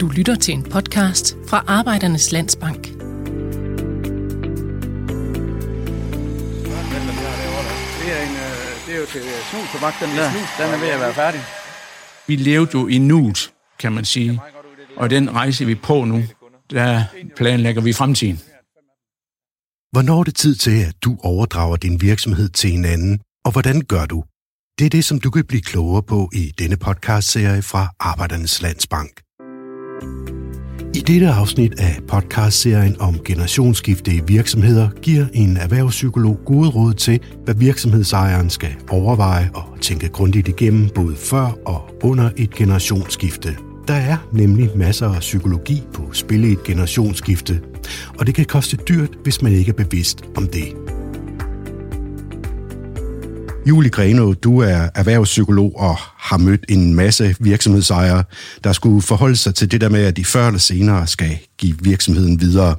Du lytter til en podcast fra Arbejdernes Landsbank. Det er, en, øh, det er jo til snustobak, den snus, den er ved at være færdig. Vi levede jo i nuet, kan man sige. Og den rejse vi er på nu, der planlægger vi fremtiden. Hvornår er det tid til, at du overdrager din virksomhed til en anden, og hvordan gør du? Det er det, som du kan blive klogere på i denne podcastserie fra Arbejdernes Landsbank. I dette afsnit af podcastserien om generationsskifte i virksomheder giver en erhvervspsykolog gode råd til, hvad virksomhedsejeren skal overveje og tænke grundigt igennem både før og under et generationsskifte. Der er nemlig masser af psykologi på spil i et generationsskifte, og det kan koste dyrt, hvis man ikke er bevidst om det. Julie Greno, du er erhvervspsykolog og har mødt en masse virksomhedsejere, der skulle forholde sig til det der med, at de før eller senere skal give virksomheden videre.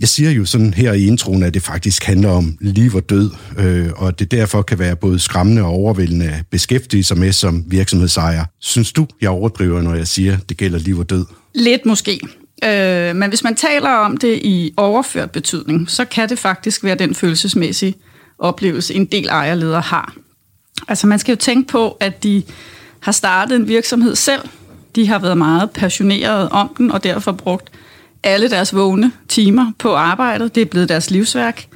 Jeg siger jo sådan her i introen, at det faktisk handler om liv og død, øh, og det derfor kan være både skræmmende og overvældende at beskæftige sig med som virksomhedsejer. Synes du, jeg overdriver, når jeg siger, at det gælder liv og død? Lidt måske. Øh, men hvis man taler om det i overført betydning, så kan det faktisk være den følelsesmæssige oplevelse, en del ejerledere har. Altså man skal jo tænke på, at de har startet en virksomhed selv. De har været meget passionerede om den, og derfor brugt alle deres vågne timer på arbejdet. Det er blevet deres livsværk.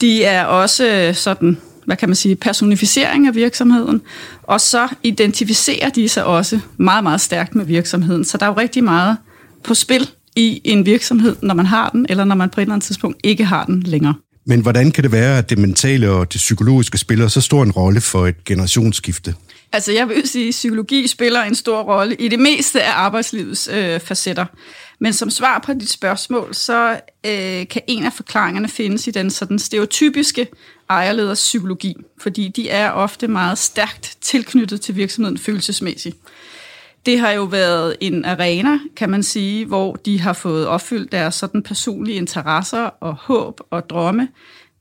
De er også øh, sådan, hvad kan man sige, personificering af virksomheden. Og så identificerer de sig også meget, meget stærkt med virksomheden. Så der er jo rigtig meget på spil i en virksomhed, når man har den, eller når man på et eller andet tidspunkt ikke har den længere. Men hvordan kan det være, at det mentale og det psykologiske spiller så stor en rolle for et generationsskifte? Altså jeg vil sige, at psykologi spiller en stor rolle i det meste af arbejdslivets øh, facetter. Men som svar på dit spørgsmål, så øh, kan en af forklaringerne findes i den sådan stereotypiske ejerleders psykologi, fordi de er ofte meget stærkt tilknyttet til virksomheden følelsesmæssigt. Det har jo været en arena, kan man sige, hvor de har fået opfyldt deres sådan personlige interesser og håb og drømme.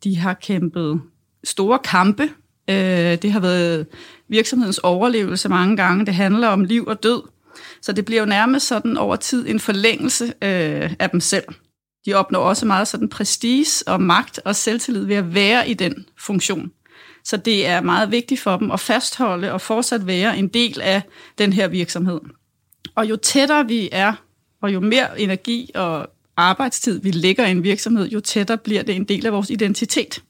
De har kæmpet store kampe. Øh, det har været virksomhedens overlevelse mange gange. Det handler om liv og død. Så det bliver jo nærmest sådan over tid en forlængelse øh, af dem selv. De opnår også meget sådan prestige og magt og selvtillid ved at være i den funktion. Så det er meget vigtigt for dem at fastholde og fortsat være en del af den her virksomhed. Og jo tættere vi er, og jo mere energi og arbejdstid vi lægger i en virksomhed, jo tættere bliver det en del af vores identitet.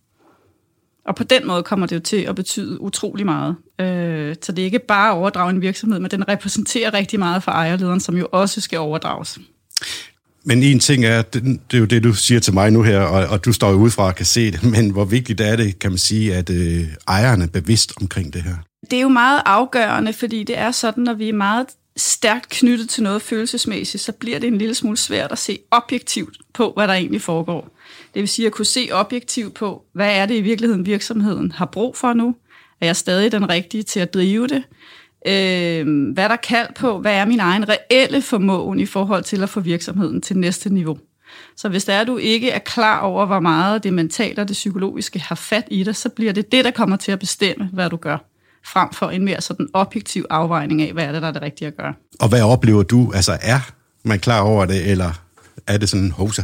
Og på den måde kommer det jo til at betyde utrolig meget. Øh, så det er ikke bare at overdrage en virksomhed, men den repræsenterer rigtig meget for ejerlederen, som jo også skal overdrages. Men en ting er, det, det er jo det, du siger til mig nu her, og, og du står jo udefra og kan se det, men hvor vigtigt er det, kan man sige, at øh, ejeren er bevidst omkring det her? Det er jo meget afgørende, fordi det er sådan, når vi er meget stærkt knyttet til noget følelsesmæssigt, så bliver det en lille smule svært at se objektivt på, hvad der egentlig foregår. Det vil sige at kunne se objektivt på, hvad er det i virkeligheden virksomheden har brug for nu? Er jeg stadig den rigtige til at drive det? Øh, hvad der kald på, hvad er min egen reelle formåen i forhold til at få virksomheden til næste niveau. Så hvis der er, du ikke er klar over, hvor meget det mentale og det psykologiske har fat i dig, så bliver det det, der kommer til at bestemme, hvad du gør, frem for en mere sådan objektiv afvejning af, hvad er det, der er det rigtige at gøre. Og hvad oplever du? Altså er man klar over det, eller er det sådan en hosa?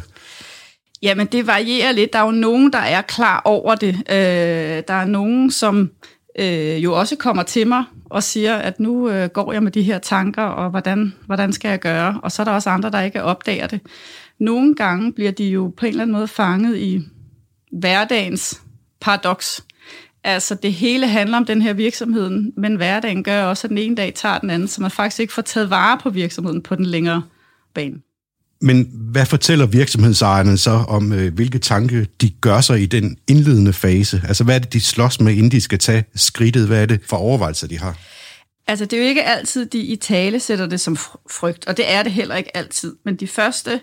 Jamen, det varierer lidt. Der er jo nogen, der er klar over det. Øh, der er nogen, som øh, jo også kommer til mig og siger, at nu øh, går jeg med de her tanker, og hvordan, hvordan skal jeg gøre? Og så er der også andre, der ikke opdager det. Nogle gange bliver de jo på en eller anden måde fanget i hverdagens paradoks. Altså det hele handler om den her virksomhed, men hverdagen gør også, at den ene dag tager den anden, så man faktisk ikke får taget vare på virksomheden på den længere bane. Men hvad fortæller virksomhedsejerne så om, øh, hvilke tanke de gør sig i den indledende fase? Altså, hvad er det, de slås med, inden de skal tage skridtet? Hvad er det for overvejelser, de har? Altså, det er jo ikke altid, de i tale sætter det som frygt, og det er det heller ikke altid. Men de første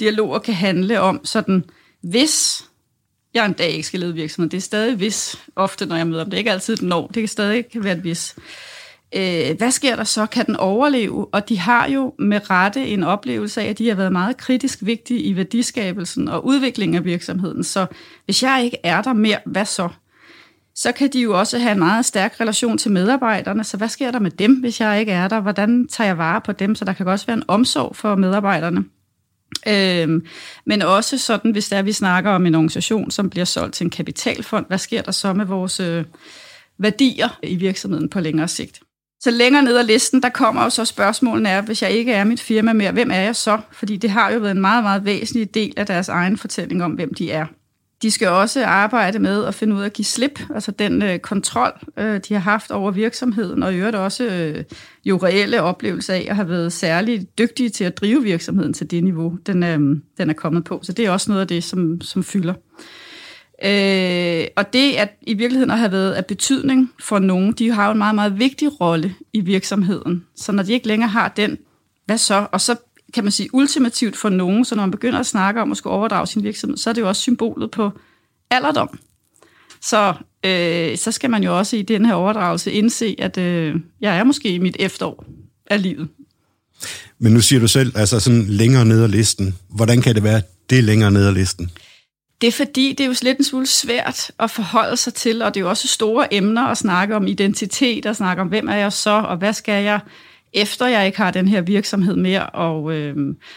dialoger kan handle om sådan, hvis jeg en dag ikke skal lede virksomheden, det er stadig hvis, ofte når jeg møder dem, det er ikke altid et når, det kan stadig være et hvis øh, hvad sker der så? Kan den overleve? Og de har jo med rette en oplevelse af, at de har været meget kritisk vigtige i værdiskabelsen og udviklingen af virksomheden. Så hvis jeg ikke er der mere, hvad så? så kan de jo også have en meget stærk relation til medarbejderne. Så hvad sker der med dem, hvis jeg ikke er der? Hvordan tager jeg vare på dem? Så der kan også være en omsorg for medarbejderne. Øhm, men også sådan, hvis der vi snakker om en organisation, som bliver solgt til en kapitalfond, hvad sker der så med vores øh, værdier i virksomheden på længere sigt? Så længere ned ad listen, der kommer jo så spørgsmålene er, hvis jeg ikke er mit firma mere, hvem er jeg så? Fordi det har jo været en meget, meget væsentlig del af deres egen fortælling om, hvem de er. De skal også arbejde med at finde ud af at give slip, altså den øh, kontrol, øh, de har haft over virksomheden, og i øvrigt også øh, jo reelle oplevelser af at have været særligt dygtige til at drive virksomheden til det niveau, den, øh, den er kommet på. Så det er også noget af det, som, som fylder. Øh, og det at i virkeligheden at have været af betydning for nogen, de har jo en meget, meget vigtig rolle i virksomheden. Så når de ikke længere har den, hvad så? Og så kan man sige, ultimativt for nogen, så når man begynder at snakke om at skulle overdrage sin virksomhed, så er det jo også symbolet på alderdom. Så, øh, så skal man jo også i den her overdragelse indse, at øh, jeg er måske i mit efterår af livet. Men nu siger du selv, altså sådan længere ned ad listen. Hvordan kan det være, det er længere ned ad listen? Det er fordi, det er jo lidt en smule svært at forholde sig til, og det er jo også store emner at snakke om identitet, og snakke om, hvem er jeg så, og hvad skal jeg efter jeg ikke har den her virksomhed mere. Og, øh,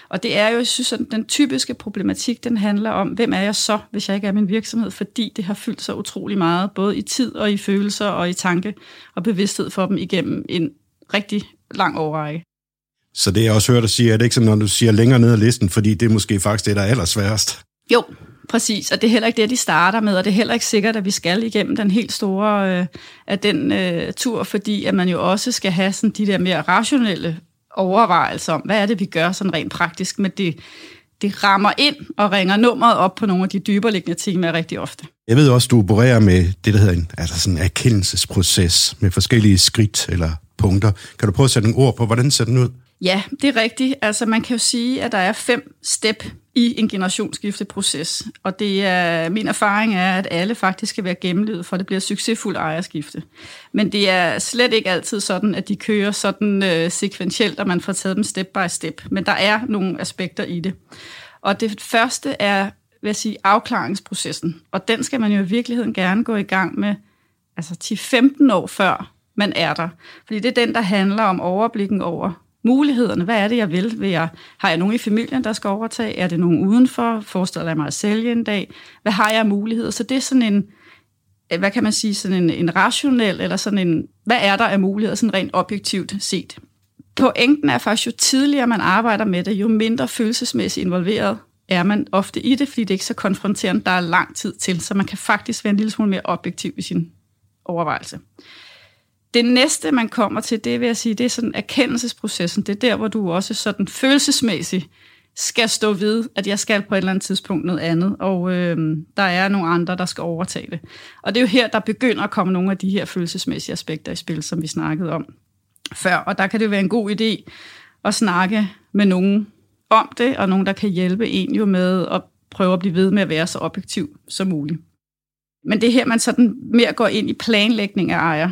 og det er jo, jeg synes, at den typiske problematik, den handler om, hvem er jeg så, hvis jeg ikke er min virksomhed, fordi det har fyldt så utrolig meget, både i tid og i følelser og i tanke og bevidsthed for dem igennem en rigtig lang overrække. Så det jeg også hørt dig sige, er det ikke som når du siger længere ned ad listen, fordi det er måske faktisk det, der er allersværest? Jo, Præcis, og det er heller ikke det, de starter med, og det er heller ikke sikkert, at vi skal igennem den helt store øh, af den øh, tur, fordi at man jo også skal have sådan de der mere rationelle overvejelser om, hvad er det, vi gør sådan rent praktisk, men det, det rammer ind og ringer nummeret op på nogle af de dybere liggende temaer rigtig ofte. Jeg ved også, du opererer med det, der hedder en altså sådan en erkendelsesproces med forskellige skridt eller punkter. Kan du prøve at sætte nogle ord på, hvordan ser den ud? Ja, det er rigtigt. Altså man kan jo sige, at der er fem step i en generationsskifteproces. Og det er, min erfaring er, at alle faktisk skal være gennemlevet, for det bliver succesfuldt ejerskifte. Men det er slet ikke altid sådan, at de kører sådan øh, sekventielt, og man får taget dem step by step. Men der er nogle aspekter i det. Og det første er, vil jeg sige, afklaringsprocessen. Og den skal man jo i virkeligheden gerne gå i gang med altså 10-15 år før man er der. Fordi det er den, der handler om overblikken over, mulighederne. Hvad er det, jeg vil? vil jeg, har jeg nogen i familien, der skal overtage? Er det nogen udenfor? Forestiller jeg mig at sælge en dag? Hvad har jeg af muligheder? Så det er sådan en, hvad kan man sige, sådan en, en rationel, eller sådan en, hvad er der af muligheder, sådan rent objektivt set? Pointen er faktisk, jo tidligere man arbejder med det, jo mindre følelsesmæssigt involveret er man ofte i det, fordi det er ikke så konfronterende, der er lang tid til, så man kan faktisk være en lille smule mere objektiv i sin overvejelse. Det næste, man kommer til, det vil jeg sige, det er sådan erkendelsesprocessen. Det er der, hvor du også sådan følelsesmæssigt skal stå ved, at jeg skal på et eller andet tidspunkt noget andet, og øh, der er nogle andre, der skal overtage det. Og det er jo her, der begynder at komme nogle af de her følelsesmæssige aspekter i spil, som vi snakkede om før. Og der kan det jo være en god idé at snakke med nogen om det, og nogen, der kan hjælpe en jo med at prøve at blive ved med at være så objektiv som muligt. Men det er her, man sådan mere går ind i planlægning af ejer.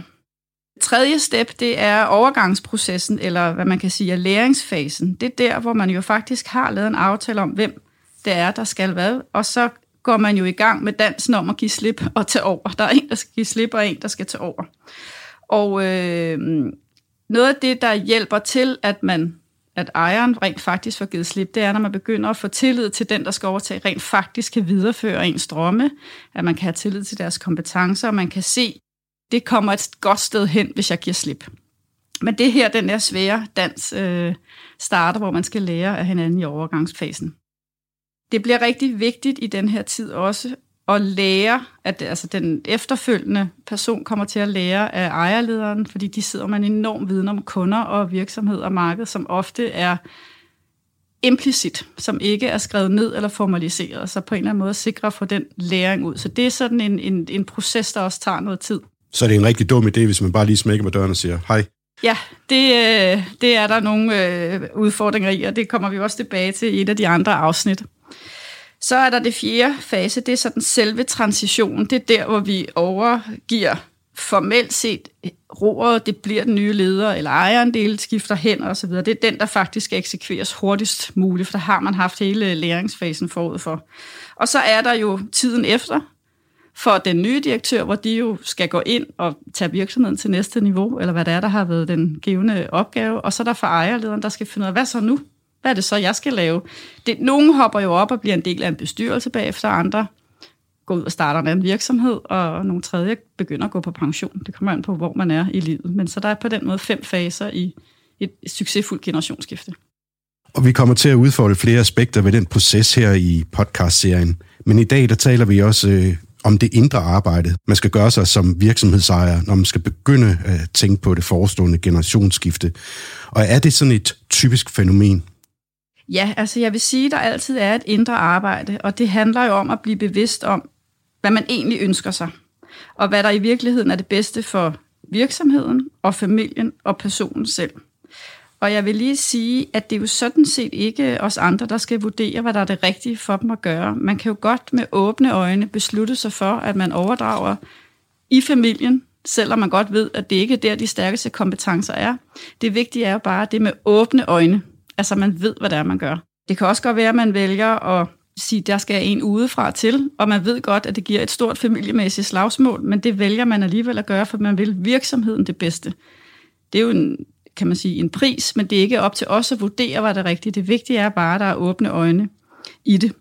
Tredje step, det er overgangsprocessen, eller hvad man kan sige er læringsfasen. Det er der, hvor man jo faktisk har lavet en aftale om, hvem det er, der skal hvad, og så går man jo i gang med dansen om at give slip og tage over. Der er en, der skal give slip, og en, der skal tage over. Og øh, noget af det, der hjælper til, at man at ejeren rent faktisk får givet slip, det er, når man begynder at få tillid til den, der skal overtage, rent faktisk kan videreføre ens drømme, at man kan have tillid til deres kompetencer, og man kan se, det kommer et godt sted hen, hvis jeg giver slip. Men det her, den der svære dans øh, starter, hvor man skal lære af hinanden i overgangsfasen. Det bliver rigtig vigtigt i den her tid også at lære, at altså den efterfølgende person kommer til at lære af ejerlederen, fordi de sidder med en enorm viden om kunder og virksomhed og marked, som ofte er implicit, som ikke er skrevet ned eller formaliseret, så på en eller anden måde sikre at få den læring ud. Så det er sådan en, en, en proces, der også tager noget tid. Så er det en rigtig dum idé, hvis man bare lige smækker med døren og siger hej. Ja, det, øh, det er der nogle øh, udfordringer i, og det kommer vi også tilbage til i et af de andre afsnit. Så er der det fjerde fase, det er sådan selve transitionen. Det er der, hvor vi overgiver formelt set roret, det bliver den nye leder, eller ejeren del skifter hen og så videre. Det er den, der faktisk skal eksekveres hurtigst muligt, for der har man haft hele læringsfasen forud for. Og så er der jo tiden efter, for den nye direktør, hvor de jo skal gå ind og tage virksomheden til næste niveau, eller hvad det er, der har været den givende opgave. Og så er der for ejerlederen, der skal finde ud af, hvad så nu? Hvad er det så, jeg skal lave? Det, nogen hopper jo op og bliver en del af en bestyrelse bagefter, andre går ud og starter en anden virksomhed, og nogle tredje begynder at gå på pension. Det kommer an på, hvor man er i livet. Men så der er på den måde fem faser i et succesfuldt generationsskifte. Og vi kommer til at udfolde flere aspekter ved den proces her i podcastserien. Men i dag, der taler vi også øh, om det indre arbejde, man skal gøre sig som virksomhedsejer, når man skal begynde at tænke på det forestående generationsskifte. Og er det sådan et typisk fænomen? Ja, altså jeg vil sige, at der altid er et indre arbejde, og det handler jo om at blive bevidst om, hvad man egentlig ønsker sig, og hvad der i virkeligheden er det bedste for virksomheden og familien og personen selv. Og jeg vil lige sige, at det er jo sådan set ikke os andre, der skal vurdere, hvad der er det rigtige for dem at gøre. Man kan jo godt med åbne øjne beslutte sig for, at man overdrager i familien, selvom man godt ved, at det ikke er der, de stærkeste kompetencer er. Det vigtige er jo bare det med åbne øjne. Altså man ved, hvad det er, man gør. Det kan også godt være, at man vælger at sige, der skal en udefra til, og man ved godt, at det giver et stort familiemæssigt slagsmål, men det vælger man alligevel at gøre, for man vil virksomheden det bedste. Det er jo en, kan man sige, en pris, men det er ikke op til os at vurdere, hvad der er rigtigt. Det vigtige er bare, at der er åbne øjne i det.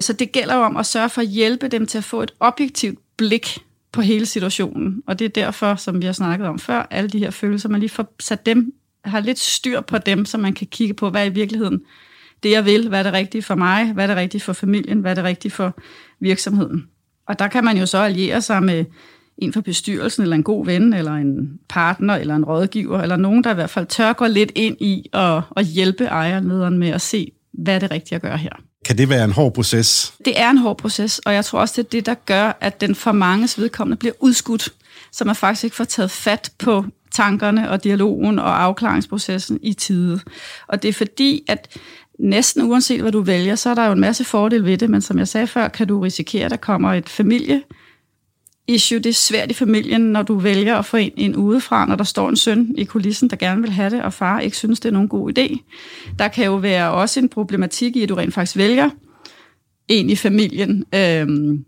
Så det gælder om at sørge for at hjælpe dem til at få et objektivt blik på hele situationen. Og det er derfor, som vi har snakket om før, alle de her følelser, man lige får sat dem, har lidt styr på dem, så man kan kigge på, hvad er i virkeligheden det, jeg vil, hvad er det rigtige for mig, hvad er det rigtige for familien, hvad er det rigtige for virksomheden. Og der kan man jo så alliere sig med en fra bestyrelsen, eller en god ven, eller en partner, eller en rådgiver, eller nogen, der i hvert fald tør gå lidt ind i og, og hjælpe ejerlederen med at se, hvad er det rigtige at gøre her. Kan det være en hård proces? Det er en hård proces, og jeg tror også, det er det, der gør, at den for manges vedkommende bliver udskudt, så man faktisk ikke får taget fat på tankerne og dialogen og afklaringsprocessen i tide. Og det er fordi, at næsten uanset hvad du vælger, så er der jo en masse fordele ved det, men som jeg sagde før, kan du risikere, at der kommer et familie issue. Det er svært i familien, når du vælger at få en, en udefra, når der står en søn i kulissen, der gerne vil have det, og far ikke synes, det er nogen god idé. Der kan jo være også en problematik i, at du rent faktisk vælger en i familien, øhm,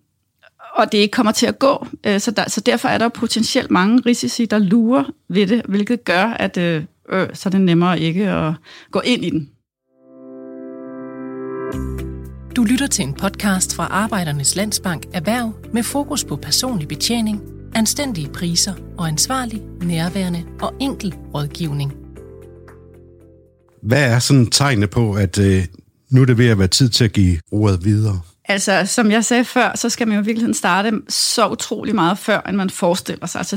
og det ikke kommer til at gå. Øh, så, der, så derfor er der potentielt mange risici, der lurer ved det, hvilket gør, at øh, øh, så er det nemmere ikke at gå ind i den. Du lytter til en podcast fra Arbejdernes Landsbank Erhverv med fokus på personlig betjening, anstændige priser og ansvarlig, nærværende og enkel rådgivning. Hvad er sådan tegnene på, at øh, nu er det ved at være tid til at give ordet videre? Altså, som jeg sagde før, så skal man jo i virkeligheden starte så utrolig meget før, end man forestiller sig. Altså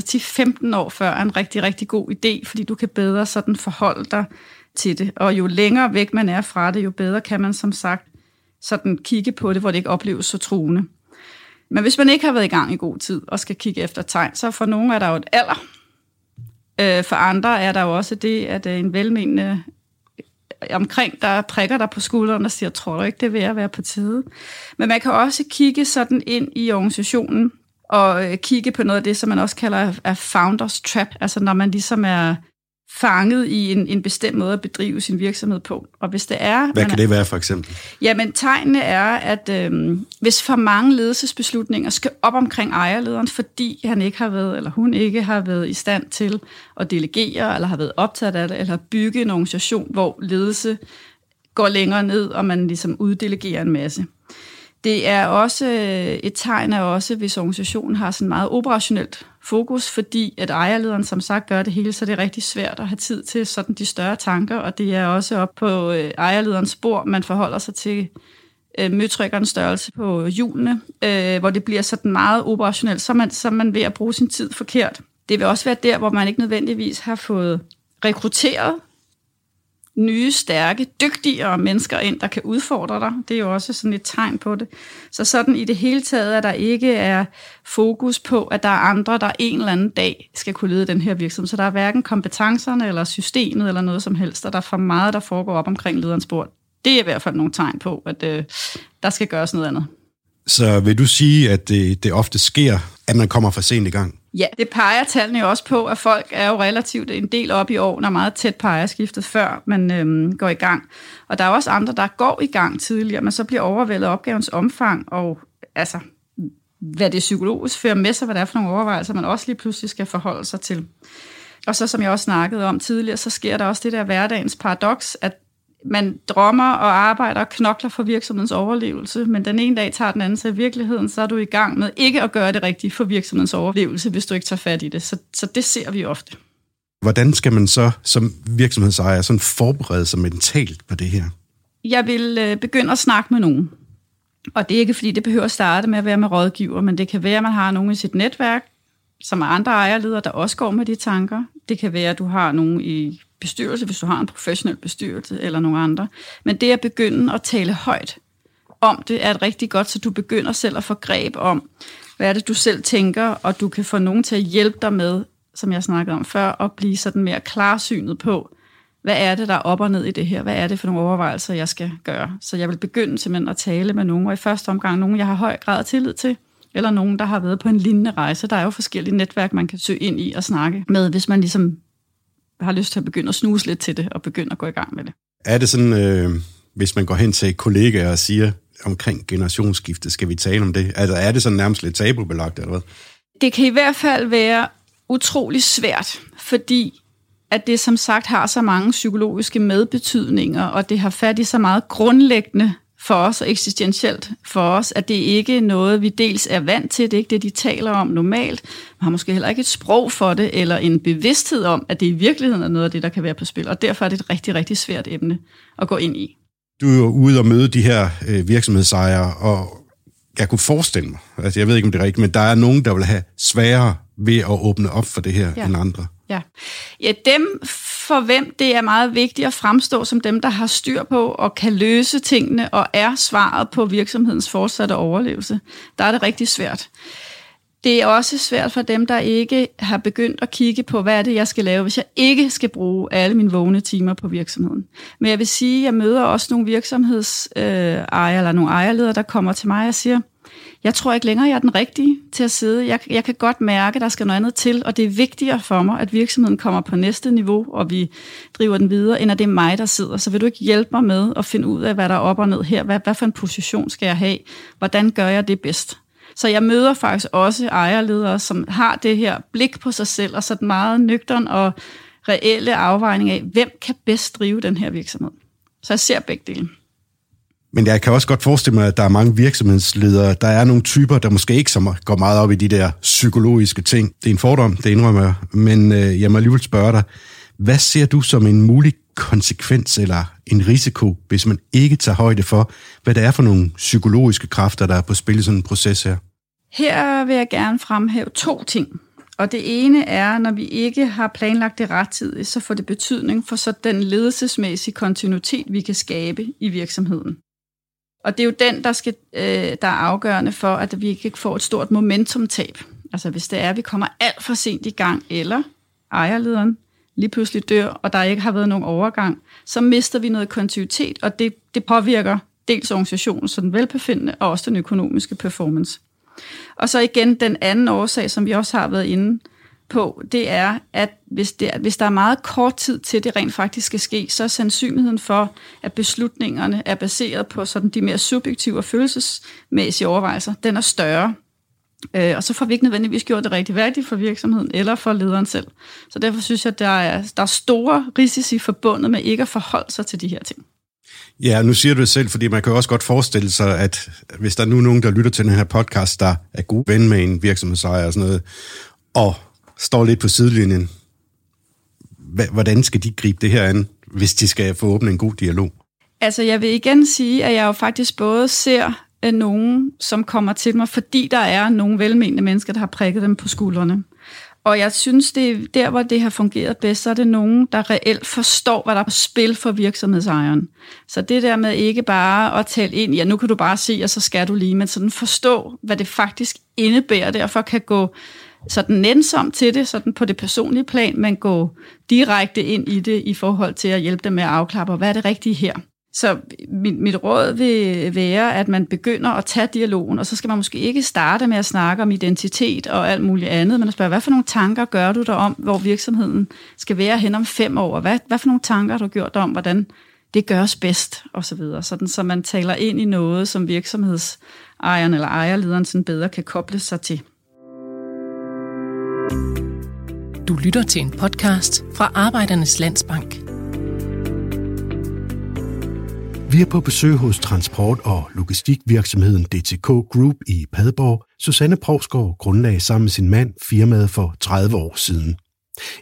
10-15 år før er en rigtig, rigtig god idé, fordi du kan bedre sådan forholde dig til det. Og jo længere væk man er fra det, jo bedre kan man som sagt sådan kigge på det, hvor det ikke opleves så truende. Men hvis man ikke har været i gang i god tid og skal kigge efter tegn, så for nogle er der jo et alder. Øh, for andre er der jo også det, at øh, en velmenende øh, omkring, der prikker der på skulderen og siger, tror du ikke, det er ved at være på tide? Men man kan også kigge sådan ind i organisationen og øh, kigge på noget af det, som man også kalder af founders trap, altså når man ligesom er fanget i en, en bestemt måde at bedrive sin virksomhed på. Og hvis det er... Hvad kan det være for eksempel? Jamen, tegnene er, at øh, hvis for mange ledelsesbeslutninger skal op omkring ejerlederen, fordi han ikke har været, eller hun ikke har været i stand til at delegere, eller har været optaget af det, eller bygge en organisation, hvor ledelse går længere ned, og man ligesom uddelegerer en masse. Det er også øh, et tegn af også, hvis organisationen har sådan meget operationelt fokus, fordi at ejerlederen som sagt gør det hele, så det er rigtig svært at have tid til sådan de større tanker, og det er også op på øh, ejerlederens spor, man forholder sig til øh, størrelse på hjulene, øh, hvor det bliver sådan meget operationelt, så man, så man ved at bruge sin tid forkert. Det vil også være der, hvor man ikke nødvendigvis har fået rekrutteret nye, stærke, dygtigere mennesker ind, der kan udfordre dig. Det er jo også sådan et tegn på det. Så sådan i det hele taget, at der ikke er fokus på, at der er andre, der en eller anden dag skal kunne lede den her virksomhed. Så der er hverken kompetencerne eller systemet eller noget som helst, og der er for meget, der foregår op omkring lederens bord. Det er i hvert fald nogle tegn på, at øh, der skal gøres noget andet. Så vil du sige, at det, det ofte sker, at man kommer for sent i gang? Ja, det peger tallene jo også på, at folk er jo relativt en del op i år, når meget tæt på ejerskiftet, før man øhm, går i gang. Og der er også andre, der går i gang tidligere, men så bliver overvældet opgavens omfang, og altså, hvad det psykologisk fører med sig, hvad det er for nogle overvejelser, man også lige pludselig skal forholde sig til. Og så som jeg også snakkede om tidligere, så sker der også det der hverdagens paradoks, at man drømmer og arbejder og knokler for virksomhedens overlevelse, men den ene dag tager den anden i virkeligheden, så er du i gang med ikke at gøre det rigtige for virksomhedens overlevelse, hvis du ikke tager fat i det. Så, så det ser vi ofte. Hvordan skal man så som virksomhedsejer sådan forberede sig mentalt på det her? Jeg vil øh, begynde at snakke med nogen. Og det er ikke, fordi det behøver at starte med at være med rådgiver, men det kan være, at man har nogen i sit netværk, som er andre ejerledere, der også går med de tanker. Det kan være, at du har nogen i bestyrelse, hvis du har en professionel bestyrelse eller nogen andre. Men det at begynde at tale højt om det er et rigtig godt, så du begynder selv at få greb om, hvad er det, du selv tænker, og du kan få nogen til at hjælpe dig med, som jeg snakkede om før, at blive sådan mere klarsynet på, hvad er det, der er op og ned i det her? Hvad er det for nogle overvejelser, jeg skal gøre? Så jeg vil begynde simpelthen at tale med nogen, og i første omgang nogen, jeg har høj grad af tillid til, eller nogen, der har været på en lignende rejse. Der er jo forskellige netværk, man kan søge ind i og snakke med, hvis man ligesom har lyst til at begynde at snuse lidt til det, og begynde at gå i gang med det. Er det sådan, øh, hvis man går hen til kollegaer og siger, omkring generationsskifte, skal vi tale om det? Altså er det sådan nærmest lidt tabubelagt, eller hvad? Det kan i hvert fald være utrolig svært, fordi at det som sagt har så mange psykologiske medbetydninger, og det har fat i så meget grundlæggende for os og eksistentielt for os, at det ikke er noget, vi dels er vant til, det er ikke det, de taler om normalt. Man har måske heller ikke et sprog for det, eller en bevidsthed om, at det i virkeligheden er noget af det, der kan være på spil, og derfor er det et rigtig, rigtig svært emne at gå ind i. Du er jo ude og møde de her øh, virksomhedsejere, og jeg kunne forestille mig, altså jeg ved ikke, om det er rigtigt, men der er nogen, der vil have sværere ved at åbne op for det her ja. end andre. Ja. ja, dem for hvem det er meget vigtigt at fremstå som dem, der har styr på og kan løse tingene og er svaret på virksomhedens fortsatte overlevelse, der er det rigtig svært. Det er også svært for dem, der ikke har begyndt at kigge på, hvad er det, jeg skal lave, hvis jeg ikke skal bruge alle mine vågne timer på virksomheden. Men jeg vil sige, at jeg møder også nogle virksomhedsejere øh, eller nogle ejerledere, der kommer til mig og siger, jeg tror ikke længere, jeg er den rigtige til at sidde. Jeg, jeg kan godt mærke, at der skal noget andet til, og det er vigtigere for mig, at virksomheden kommer på næste niveau, og vi driver den videre, end at det er mig, der sidder. Så vil du ikke hjælpe mig med at finde ud af, hvad der er op og ned her? Hvad, hvad for en position skal jeg have? Hvordan gør jeg det bedst? Så jeg møder faktisk også ejerledere, som har det her blik på sig selv, og sådan meget nøgtern og reelle afvejning af, hvem kan bedst drive den her virksomhed. Så jeg ser begge dele. Men jeg kan også godt forestille mig, at der er mange virksomhedsledere, der er nogle typer, der måske ikke så går meget op i de der psykologiske ting. Det er en fordom, det indrømmer jeg. Men øh, jeg må alligevel spørge dig, hvad ser du som en mulig konsekvens eller en risiko, hvis man ikke tager højde for, hvad det er for nogle psykologiske kræfter, der er på spil i sådan en proces her? Her vil jeg gerne fremhæve to ting. Og det ene er, når vi ikke har planlagt det rettidigt, så får det betydning for så den ledelsesmæssige kontinuitet, vi kan skabe i virksomheden. Og det er jo den, der, skal, øh, der er afgørende for, at vi ikke får et stort momentumtab. Altså hvis det er, at vi kommer alt for sent i gang, eller ejerlederen lige pludselig dør, og der ikke har været nogen overgang, så mister vi noget kontinuitet, og det, det påvirker dels organisationen, så den velbefindende, og også den økonomiske performance. Og så igen den anden årsag, som vi også har været inde på, det er, at hvis, det, hvis der er meget kort tid til, det rent faktisk skal ske, så er sandsynligheden for, at beslutningerne er baseret på sådan de mere subjektive og følelsesmæssige overvejelser, den er større. Øh, og så får vi ikke nødvendigvis gjort det rigtig værdigt for virksomheden eller for lederen selv. Så derfor synes jeg, at der er, der er store risici forbundet med ikke at forholde sig til de her ting. Ja, nu siger du det selv, fordi man kan også godt forestille sig, at hvis der er nu nogen, der lytter til den her podcast, der er god ven med en virksomhedsejer og sådan noget, og står lidt på sidelinjen. Hvordan skal de gribe det her an, hvis de skal få åbnet en god dialog? Altså, jeg vil igen sige, at jeg jo faktisk både ser øh, nogen, som kommer til mig, fordi der er nogle velmenende mennesker, der har prikket dem på skuldrene. Og jeg synes, det er der, hvor det har fungeret bedst, så er det nogen, der reelt forstår, hvad der er på spil for virksomhedsejeren. Så det der med ikke bare at tale ind, ja, nu kan du bare se, og så skal du lige, men sådan forstå, hvad det faktisk indebærer, derfor kan gå sådan nænsom til det, sådan på det personlige plan, men gå direkte ind i det i forhold til at hjælpe dem med at afklappe, hvad er det rigtige her. Så mit, mit råd vil være, at man begynder at tage dialogen, og så skal man måske ikke starte med at snakke om identitet og alt muligt andet, men at spørge, hvad for nogle tanker gør du dig om, hvor virksomheden skal være hen om fem år? Hvad, hvad for nogle tanker har du gjort dig om, hvordan det gøres bedst, og så videre. Sådan, så man taler ind i noget, som virksomhedsejeren eller ejerlederen sådan bedre kan koble sig til. Du lytter til en podcast fra Arbejdernes Landsbank. Vi er på besøg hos transport- og logistikvirksomheden DTK Group i Padborg. Susanne Provsgaard grundlagde sammen med sin mand firmaet for 30 år siden.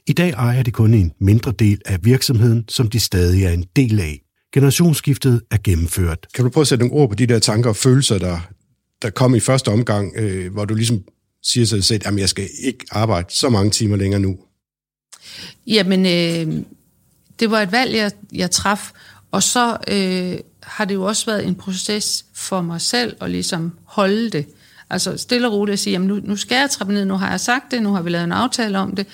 I dag ejer de kun en mindre del af virksomheden, som de stadig er en del af. Generationsskiftet er gennemført. Kan du prøve at sætte nogle ord på de der tanker og følelser, der, der kom i første omgang, øh, hvor du ligesom siger sig selv, at jeg skal ikke arbejde så mange timer længere nu? Jamen, øh, det var et valg, jeg, jeg traf, og så øh, har det jo også været en proces for mig selv at ligesom holde det. Altså stille og roligt at sige, jamen nu, nu skal jeg trappe ned, nu har jeg sagt det, nu har vi lavet en aftale om det,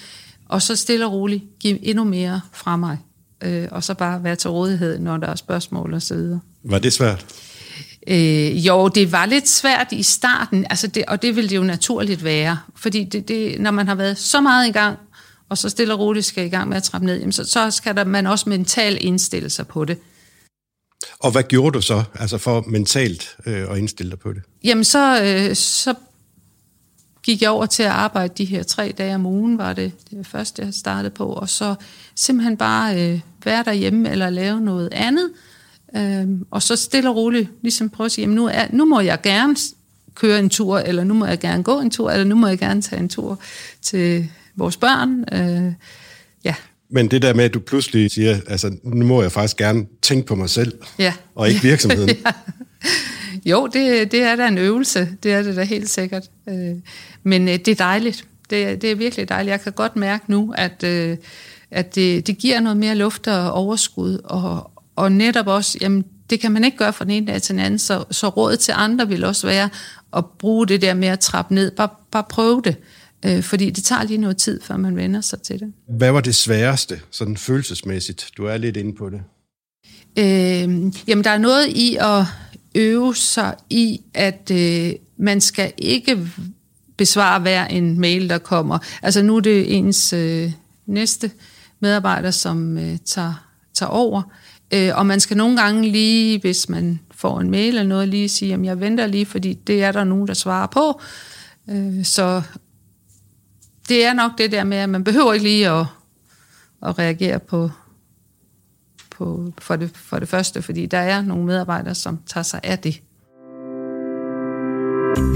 og så stille og roligt give endnu mere fra mig. Øh, og så bare være til rådighed, når der er spørgsmål og så videre. Var det svært? Øh, jo, det var lidt svært i starten, altså det, og det vil det jo naturligt være. Fordi det, det, når man har været så meget i gang, og så stille og roligt skal i gang med at trappe ned, jamen så, så skal der, man også mentalt indstille sig på det. Og hvad gjorde du så, altså for mentalt øh, at indstille dig på det? Jamen så, øh, så gik jeg over til at arbejde de her tre dage om ugen, var det det første, jeg startede på, og så simpelthen bare øh, være derhjemme eller lave noget andet, øh, og så stille og roligt ligesom prøve at sige, jamen nu, er, nu må jeg gerne køre en tur, eller nu må jeg gerne gå en tur, eller nu må jeg gerne tage en tur til vores børn. Øh, ja. Men det der med, at du pludselig siger, altså nu må jeg faktisk gerne tænke på mig selv, ja. og ikke virksomheden. ja. Jo, det, det er da en øvelse, det er det da helt sikkert. Øh, men øh, det er dejligt, det, det er virkelig dejligt. Jeg kan godt mærke nu, at, øh, at det, det giver noget mere luft og overskud, og, og netop også, jamen det kan man ikke gøre fra den ene dag til den anden, så, så råd til andre vil også være at bruge det der med at trappe ned. Bare, bare prøve det. Øh, fordi det tager lige noget tid, før man vender sig til det. Hvad var det sværeste, sådan følelsesmæssigt? Du er lidt inde på det. Øh, jamen, der er noget i at øve sig i, at øh, man skal ikke besvare hver en mail, der kommer. Altså nu er det ens øh, næste medarbejder, som øh, tager, tager over. Øh, og man skal nogle gange lige, hvis man får en mail eller noget, lige sige, at jeg venter lige, fordi det er der nogen, der svarer på. Øh, så det er nok det der med, at man behøver ikke lige at, at reagere på, på, for, det, for det første, fordi der er nogle medarbejdere, som tager sig af det.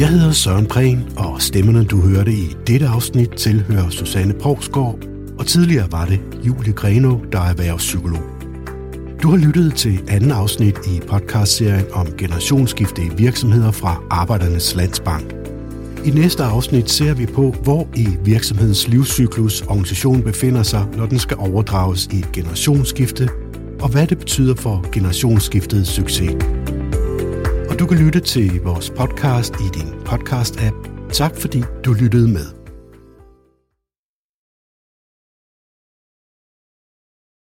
Jeg hedder Søren Prehn, og stemmerne, du hørte i dette afsnit, tilhører Susanne Provsgaard, og tidligere var det Julie Greno, der er erhvervspsykolog. Du har lyttet til anden afsnit i podcastserien om generationsskifte i virksomheder fra Arbejdernes Landsbank. I næste afsnit ser vi på, hvor i virksomhedens livscyklus organisationen befinder sig, når den skal overdrages i et generationsskifte, og hvad det betyder for generationsskiftets succes. Og du kan lytte til vores podcast i din podcast-app. Tak fordi du lyttede med.